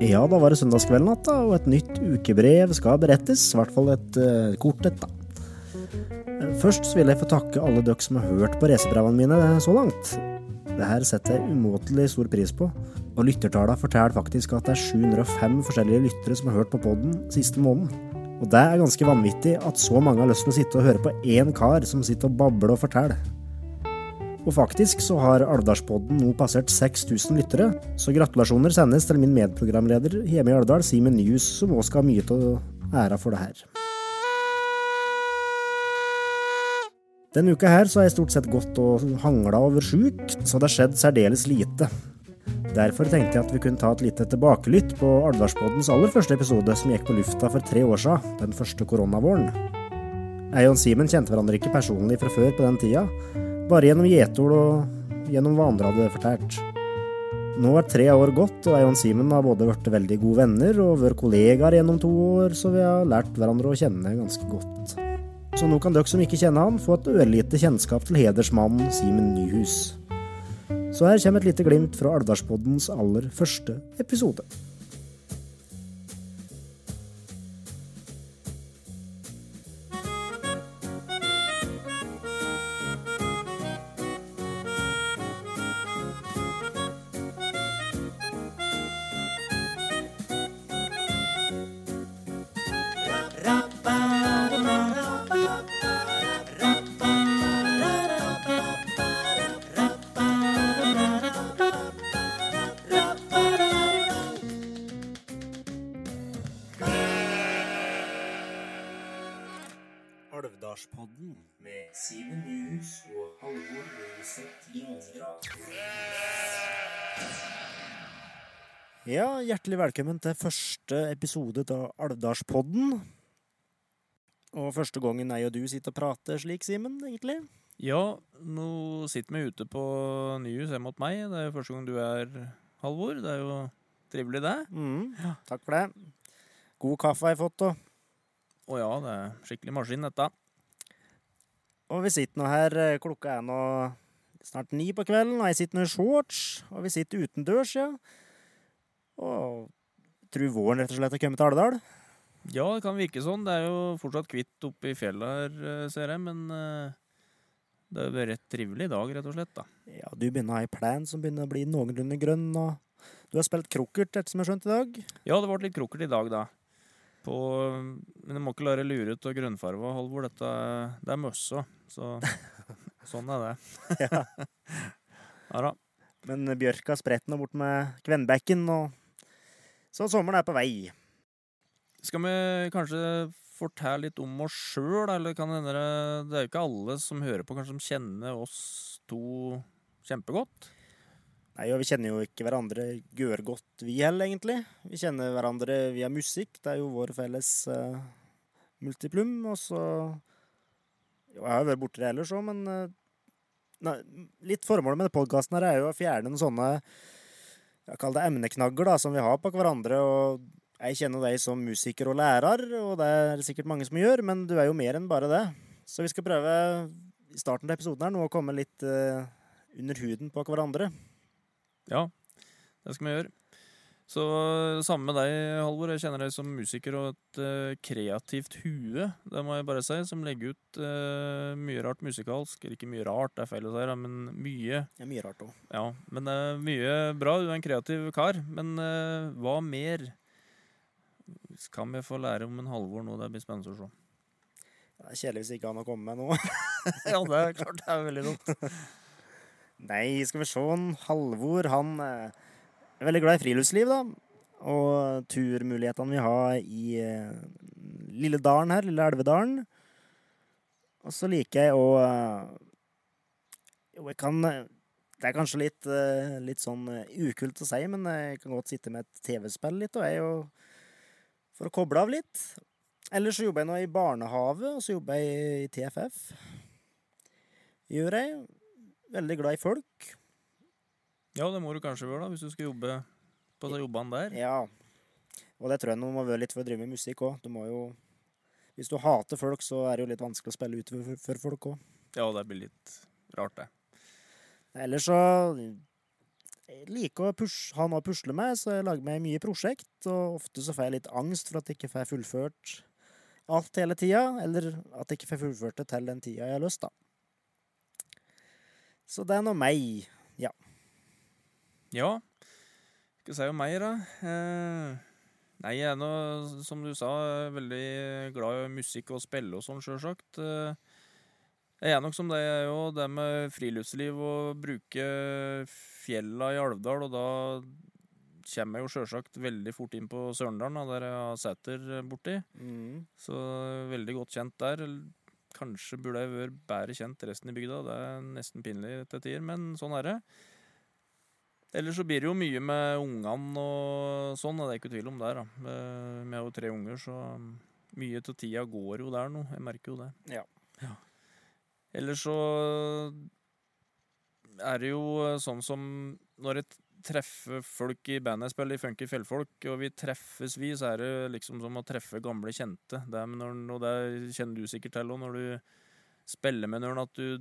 Ja, da var det søndagskvelden igjen, da, og et nytt ukebrev skal berettes. I hvert fall et uh, kort et, da. Først så vil jeg få takke alle dere som har hørt på racerbrevene mine så langt. Det her setter jeg umåtelig stor pris på, og lyttertallene forteller faktisk at det er 705 forskjellige lyttere som har hørt på podden siste måneden. Og det er ganske vanvittig at så mange har lyst til å sitte og høre på én kar som sitter og babler og forteller. Og faktisk så har Alvdalspodden nå passert 6000 lyttere, så gratulasjoner sendes til min medprogramleder hjemme i Alvdal, Simen Nyhus, som òg skal ha mye av æra for det her. Denne uka her så har jeg stort sett gått og hangla over sjuk, så det har skjedd særdeles lite. Derfor tenkte jeg at vi kunne ta et lite tilbakelytt på Alvdalspoddens aller første episode, som gikk på lufta for tre år siden, den første koronavåren. Jeg og Simen kjente hverandre ikke personlig fra før på den tida, bare gjennom gjetord og gjennom hva andre hadde fortalt. Nå er tre år gått, og jeg og Simen har både blitt veldig gode venner og vært kollegaer gjennom to år, så vi har lært hverandre å kjenne ganske godt. Så nå kan dere som ikke kjenner han, få et ørlite kjennskap til hedersmannen Simen Nyhus. Så her kommer et lite glimt fra Alvdalspoddens aller første episode. Ja, hjertelig velkommen til første episode av Alvdalspodden. Og første gangen jeg og du sitter og prater slik, Simen, egentlig. Ja, nå sitter vi ute på Nyhus hjemme mot meg. Det er jo første gang du er, Halvor. Det er jo trivelig, det. Mm, takk for det. God kaffe har jeg fått, da. Å ja, det er skikkelig maskin, dette. Og vi sitter nå her, eh, klokka er nå snart ni på kvelden, og jeg sitter nå i shorts, og vi sitter utendørs, ja. Og tror våren rett og slett har kommet til Alvdal. Ja, det kan virke sånn. Det er jo fortsatt kvitt oppe i fjellet her, eh, ser jeg, men eh, det er jo rett trivelig i dag, rett og slett, da. Ja, du begynner å ha ei plan som begynner å bli noenlunde grønn, og du har spilt krokert, etter som jeg skjønt i dag. Ja, det ble litt krokert i dag, da. På, men jeg må ikke la deg lure ut av grønnfarva, Halvor. Dette det er møssa, så sånn er det. Ja. Ja da. Men bjørka spredt nå bort med Kvenbekken, og så sommeren er på vei. Skal vi kanskje fortelle litt om oss sjøl, eller kan hende det Det er jo ikke alle som hører på, kanskje som kjenner oss to kjempegodt? Nei, og Vi kjenner jo ikke hverandre gør godt, vi heller, egentlig. Vi kjenner hverandre via musikk. Det er jo vår felles uh, multiplum. Og så jo, Jeg har jo vært borti det ellers òg, men uh, nei, litt formålet med podkasten her er jo å fjerne noen sånne jeg kaller det emneknagger da, som vi har på hverandre. og Jeg kjenner deg som musiker og lærer, og det er sikkert mange som gjør, men du er jo mer enn bare det. Så vi skal prøve i starten av episoden her nå å komme litt uh, under huden på hverandre. Ja, det skal vi gjøre. Så samme med deg, Halvor. Jeg kjenner deg som musiker og et uh, kreativt hue, det må jeg bare si, som legger ut uh, mye rart musikalsk. Eller ikke mye rart, det er feil å si, men mye. Er mye rart òg. Ja, men det er mye bra. Du er en kreativ kar. Men eh, hva mer kan vi få lære om en Halvor nå? Det blir spennende å se. Det er kjedelig hvis ikke han har kommet med noe. ja, det er klart det er veldig dumt. Nei, skal vi se. Halvor, han eh, er veldig glad i friluftsliv, da. Og turmulighetene vi har i eh, lille dalen her, lille Elvedalen. Og så liker jeg å eh, Jo, jeg kan Det er kanskje litt, eh, litt sånn ukult å si, men jeg kan godt sitte med et TV-spill litt, og jeg og For å koble av litt. Ellers så jobber jeg nå i barnehage, og så jobber jeg i TFF. Gjør jeg. Veldig glad i folk. Ja, det må du kanskje gjøre, da, hvis du skal jobbe på de jobbene der. Ja. Og det tror jeg nå må være litt for å drive med musikk òg. Du må jo Hvis du hater folk, så er det jo litt vanskelig å spille ut for, for folk òg. Ja, det blir litt rart, det. Ellers så jeg liker å pushe, ha noe å pusle med, så jeg lager meg mye prosjekt. Og ofte så får jeg litt angst for at jeg ikke får fullført alt hele tida, eller at jeg ikke får fullført det til den tida jeg har lyst, da. Så det er nå meg. Ja. Skal si om meg, da. Eh, nei, jeg er nå, som du sa, veldig glad i musikk og spille og sånn, sjølsagt. Eh, jeg er nok som deg, jeg òg. Det med friluftsliv og bruke fjella i Alvdal, og da kommer jeg jo sjølsagt veldig fort inn på Sørendalen, der jeg har seter borti. Mm. Så veldig godt kjent der. Kanskje burde jeg vært bedre kjent resten i bygda. Det er nesten pinlig til tider, men sånn er det. Ellers så blir det jo mye med ungene og sånn, det er ikke tvil om der. da. Eh, Vi har jo tre unger, så mye av tida går jo der nå. Jeg merker jo det. Ja. Ellers så er det jo sånn som når jeg treffer folk i bandet jeg spiller i Funky Fjellfolk, og vi treffes vi, så er det liksom som å treffe gamle kjente. Det er når, og det kjenner du sikkert til òg, når du spiller med noen, at du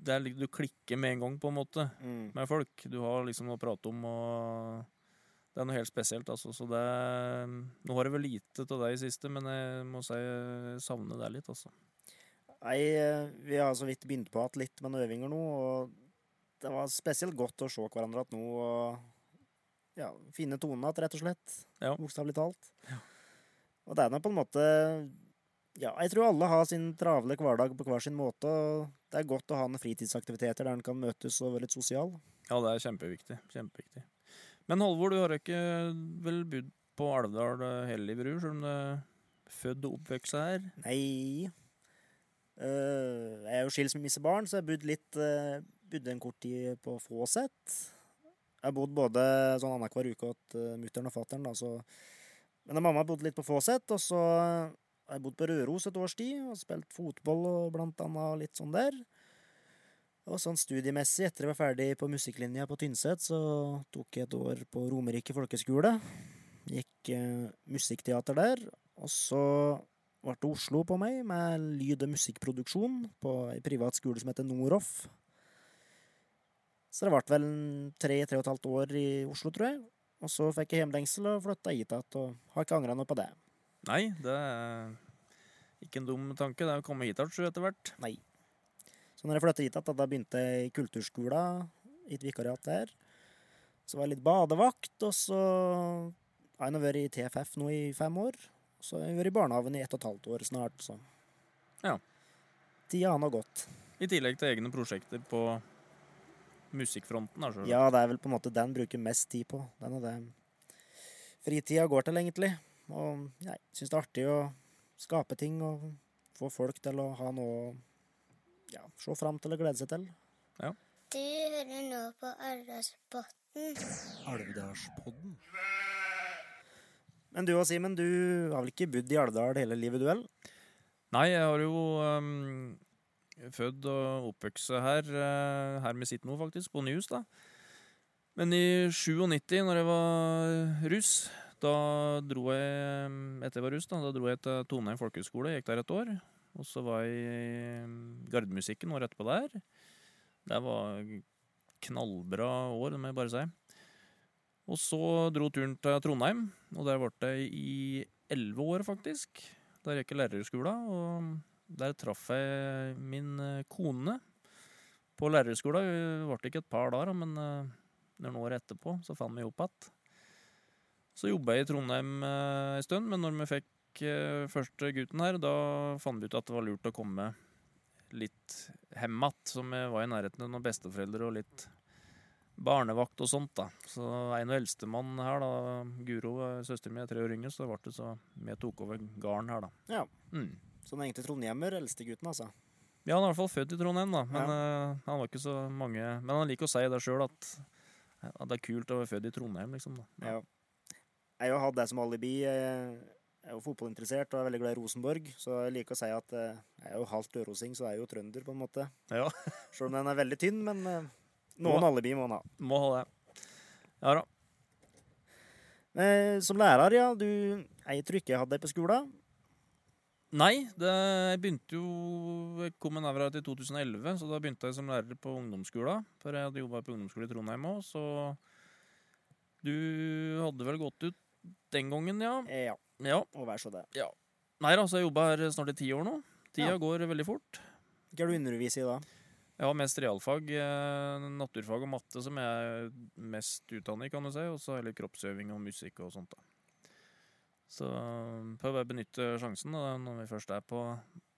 det er, Du klikker med en gang, på en måte, Mm. med folk. Du har liksom noe å prate om, og det er noe helt spesielt, altså. Så det Nå har jeg vel lite av det i siste, men jeg må si jeg savner det litt, altså. Nei, eh, vi har så vidt begynt på igjen litt med noen øvinger nå, og det var spesielt godt å se hverandre igjen nå og ja, finne tonen igjen, rett og slett. Ja. Bokstavelig talt. Ja. Og det er nå på en måte Ja, jeg tror alle har sin travle hverdag på hver sin måte, og det er godt å ha noen fritidsaktiviteter der en kan møtes og være litt sosial. Ja, det er kjempeviktig. Kjempeviktig. Men Halvor, du har ikke vel bodd på Alvdal hele livet, selv om du er født og oppvokst her? Nei Uh, Jeg er jo skilsmissebarn, så jeg bodde litt uh, Bodde en kort tid på Fåset. Jeg har bodd både sånn annenhver uke hos uh, mutter'n og fatter'n, da, så Men mamma bodde litt på Fåset, og så har bodd på Røros et års tid og spilt fotball og blant annet litt sånn der. Og sånn studiemessig, etter jeg var ferdig på musikklinja på Tynset, så tok jeg et år på Romerike folkeskole. Gikk eh, musikkteater der. Og så ble det Oslo på meg, med lyd- og musikkproduksjon på ei privat skole som heter Noroff. Så det ble vel tre-tre og et halvt år i Oslo, tror jeg. Og så fikk jeg hjemlengsel og flytta hit igjen, og har ikke angra noe på det. Nei, det er ikke en dum tanke. Det er å komme hit igjen etter hvert. Nei. Så når jeg flytta hit igjen, da begynte jeg i kulturskolen, i et vikariat der. Så var jeg litt badevakt, og så har jeg nå vært i TFF nå i fem år. Så har jeg vært i barnehagen i ett og et halvt år snart, så Ja. Tida har nå gått. I tillegg til egne prosjekter på musikkfronten. Selv. Ja, det er vel på en måte den bruker mest tid på. Den er det fritida går til, egentlig. Og jeg syns det er artig å skape ting og få folk til å ha noe å ja, se fram til og glede seg til. Du hører nå på Alvdalspodden. Alvdalspodden. Men du og Simen, du har vel ikke bodd i Alvdal hele livet, du vel? Nei, jeg har jo um, født og oppvokst her, eh, her vi sitter nå, faktisk, på Nyhus, da. Men i 97, når jeg var russ, da dro jeg um, Etter jeg var russ, da, da dro jeg til Toneheim folkehøgskole. Gikk der et år. Og så var jeg i Gardemusikken året etterpå der. Det var knallbra år, det må jeg bare si. Og så dro turen til Trondheim, og der ble jeg i elleve år, faktisk. Der gikk jeg lærerskolen, og der traff jeg min eh, kone på lærerskolen. ble ble ikke et par dager, men eh, noen år etterpå så fant vi opp igjen. Så jobba jeg i Trondheim eh, en stund, men når vi fikk eh, første gutten her, da fant vi ut at det var lurt å komme litt hjem igjen, så vi var i nærheten av noen besteforeldre og litt barnevakt og sånt, da. Så en av eldstemann her, da, Guro, eh, søsteren min, er tre år yngre, så ble det så vi tok over gården her, da. Ja. Mm. Så den egentlig trondhjemmer, eldstegutten, altså. Ja, han er i hvert fall født i Trondheim, da. Men eh, han var ikke så mange Men han liker å si det sjøl, at, at det er kult å være født i Trondheim, liksom. da. Ja. Ja. Jeg har hatt det som alibi. Jeg er jo fotballinteressert og er veldig glad i Rosenborg, så jeg liker å si at eh, jeg er jo halvt ørosing, så jeg er jo trønder, på en måte. Ja. Selv om den er veldig tynn, men noen noen alibi må han ha. Må ha det. Ja da. Eh, Som lærer, ja. Du, jeg tror ikke jeg hadde deg på skolen. Nei, det, jeg begynte jo Jeg kom en Nevra til 2011, så da begynte jeg som lærer på ungdomsskolen. For jeg hadde jobba på ungdomsskole i Trondheim òg, så Du hadde vel gått ut den gangen, ja? Ja, Ja. og vær så det. Nei da, så jeg jobba her snart i ti år nå. Tida Ja. går veldig fort. Hva er du underviser i da? Jeg har mest realfag, eh, naturfag og matte som jeg er mest utdannet i, kan du si. Og så litt kroppsøving og musikk og sånt, da. Så prøver jeg å benytte sjansen da, når vi først er på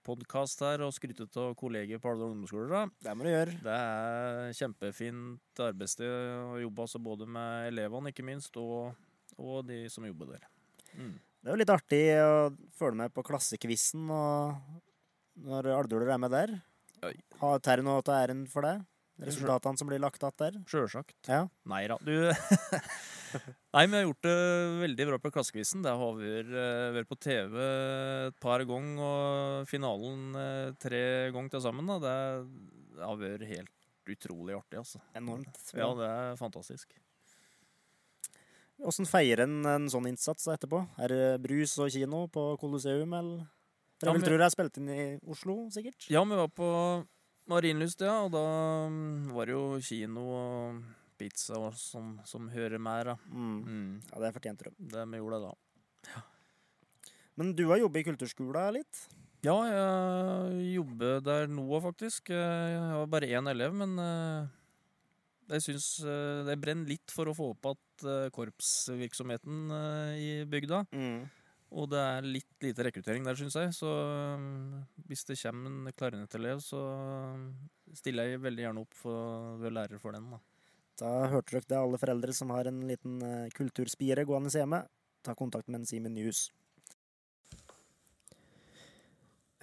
podkast her og skryte av kolleger på alle ungdomsskoler. Det må du gjøre. Det er kjempefint arbeidssted å jobbe altså både med elevene, ikke minst, og, og de som jobber der. Mm. Det er jo litt artig å følge med på klassekvissen når alvduler er med der. Har Terje noe til æren for det? Resultatene som blir lagt att der? Sjølsagt. Ja. Nei da, du Nei, vi har gjort det veldig bra på Klassekvissen. Det har vært, eh, på TV et par ganger, og finalen eh, tre ganger til sammen. Da. Det, det har vært helt utrolig artig, altså. Enormt. Ja, det er fantastisk. Åssen feirer en en sånn innsats etterpå? Er det brus og kino på Colosseum, eller? For Ja, jeg vil tro det er spilt inn i Oslo, sikkert? Ja, vi var på Marienlyst, ja, og da mm, var det jo kino og pizza og som, som hører mer, da. Mm. Mm, Ja, det fortjente de. det vi gjorde da. Men du har jobbet i kulturskolen litt? Ja, jeg jobber der nå faktisk. Jeg har bare én elev, men eh, jeg syns eh, det brenner litt for å få opp igjen korpsvirksomheten eh, i bygda. Mm. Og det er litt lite rekruttering der, syns jeg. Så eh, hvis det kommer en klarinettelev, så stiller jeg veldig gjerne opp for være lærer for den. da. Da hørte dere det, alle foreldre som har en liten eh, kulturspire gående hjemme. Ta kontakt med en Simen News.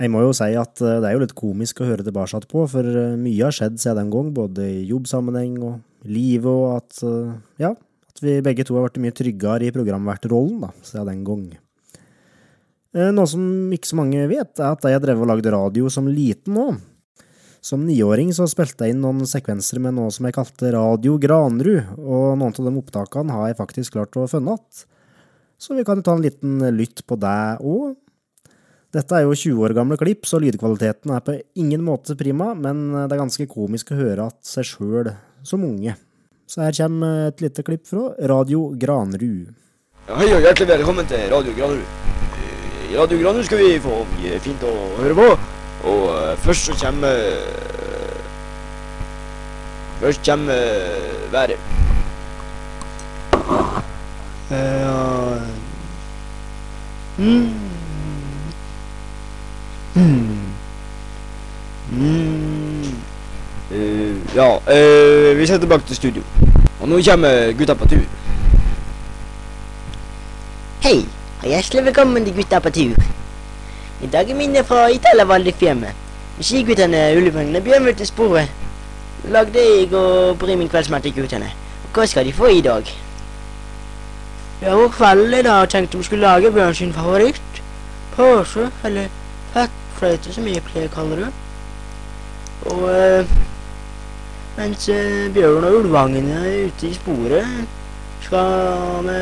Jeg må jo si at eh, det er jo litt komisk å høre tilbake på, for eh, mye har skjedd siden den gang, både i jobbsammenheng og livet, og at eh, ja, vi begge to har vært mye tryggere i programvertrollen da, siden den gang. Eh, Noe som ikke så mange vet, er at jeg drev og lagde radio som liten nå. Som niåring så spilte jeg inn noen sekvenser med noe som jeg kalte Radio Granrud, og noen av de opptakene har jeg faktisk klart å finne igjen. Så vi kan ta en liten lytt på det òg. Dette er jo 20 år gamle klipp, så lydkvaliteten er på ingen måte prima, men det er ganske komisk å høre at seg sjøl som unge. Så her kommer et lite klipp fra Radio Granrud. Hei og hjertelig velkommen til Radio Granerud. Eh, I Radio Granrud skal vi få mye fint å høre på. Og eh, først så kommer eh, Først kommer eh, været. Eh, Ja mm. Mm. Mm. Eh, Ja, eh, vi skal tilbake til studio. Og nå kommer gutta på tur. Hei, og hjertelig velkommen til Gutta på tur. I dag er mine fra Italia Valdifjemmet. Skiguttene Ulvungene Bjørnvørt til sporet. Lagde jeg og bry min kveldsmat til guttene. Hva skal de få i dag? Ja, vår kveld i dag tenkte vi skulle lage Bjørn sin favoritt. Pose, eller fettfløyte som jeg pleier å kalle det. Og eh, mens eh, Bjørn og Ulvangene ute i sporet, skal vi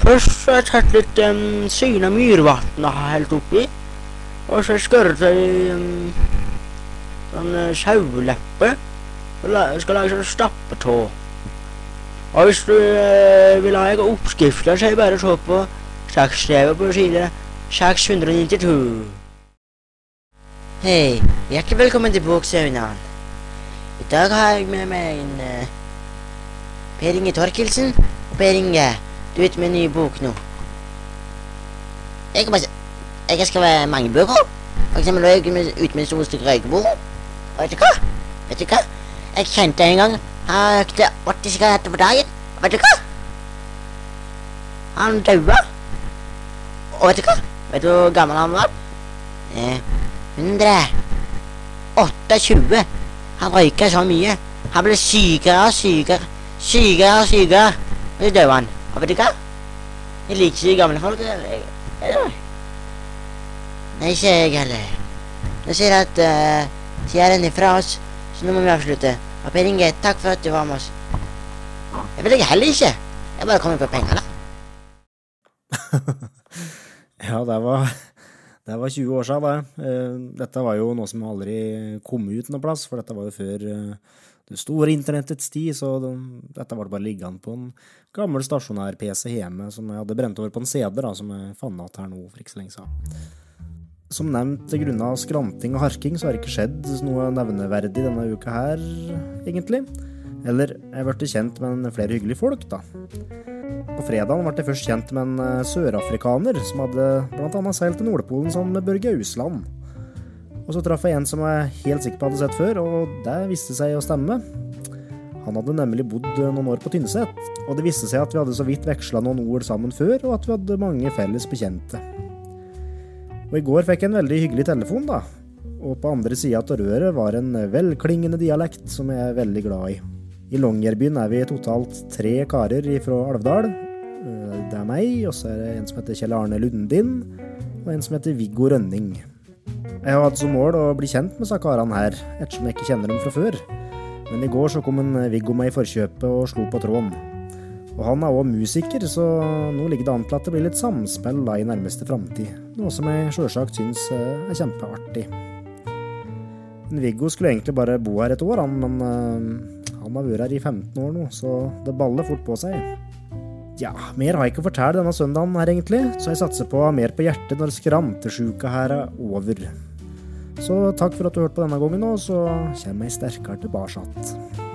Først har jeg tatt litt um, syna myrvann og har helt oppi. Og så skåret jeg um, sånn saueleppe. Og skal lage sånn stappetå. Og hvis du uh, vil ha en oppskrift, så er det bare å se på saksskrevet på side 692. Hei, hjertelig velkommen til Boksaunaen. I dag har jeg med meg en uh, Per Inge Torkelsen og Per Inge. Du er ute med en ny bok nå. Jeg bare Jeg har skrevet mange bøker. For eksempel er jeg med- ute med store stykker røykebord. Og vet du hva? Vet du hva? Jeg kjente en gang han røykte 80 sigaretter på dagen. Og vet du hva? Han daua. Og vet du hva? Vet du hvor gammel han var? Eh, 128. Han røyka så mye. Han ble sykere og sykere. Sykere og sykere. Og så døde han. Og vet du hva? Jeg liker ikke de gamle folk. Nei, ikke jeg heller. Nå sier jeg at uh, tida er fra oss, så nå må vi avslutte. Og Per Inge, takk for at du var med oss. Jeg vet ikke heller ikke. Jeg bare kommer på penger, da. ja, det var, det var 20 år siden, det. Eh, dette var jo noe som aldri kom ut noe plass, for dette var jo før eh, det store internettets tid, så dette var det bare liggende på en gammel stasjonær-PC hjemme som jeg hadde brent over på en CD, da, som jeg fant igjen her nå for ikke så lenge siden. Som nevnt, grunna skranting og harking, så har det ikke skjedd noe nevneverdig denne uka her, egentlig. Eller jeg ble kjent med flere hyggelige folk, da. På fredagen ble jeg først kjent med en eh, sørafrikaner som hadde bl.a. seilt til Nordpolen sammen med Børge Ausland. Og så traff jeg en som jeg helt sikker på hadde sett før, og det viste seg å stemme. Han hadde nemlig bodd noen år på Tynset, og det viste seg at vi hadde så vidt veksla noen ord sammen før, og at vi hadde mange felles bekjente. Og i går fikk jeg en veldig hyggelig telefon, da. Og på andre sida av røret var en velklingende dialekt som jeg er veldig glad i. I Longyearbyen er vi totalt tre karer fra Alvdal. Eh, det er meg, og så er det en som heter Kjell Arne Lundin, og en som heter Viggo Rønning. Jeg har hatt som mål å bli kjent med disse karene her, ettersom jeg ikke kjenner dem fra før. Men i går så kom en Viggo meg i forkjøpet og slo på tråden. Og han er òg musiker, så nå ligger det an til at det blir litt samspill da i nærmeste framtid. Noe som jeg sjølsagt syns eh, er kjempeartig. Viggo skulle egentlig bare bo her et år, han, men uh, han har vært her i 15 år nå, så det baller fort på seg. Ja, mer har jeg ikke å fortelle denne søndagen her, egentlig, så jeg satser på mer på hjertet når skrantesjuka her er over. Så takk for at du hørte på denne gangen, og så kommer jeg sterkere tilbake.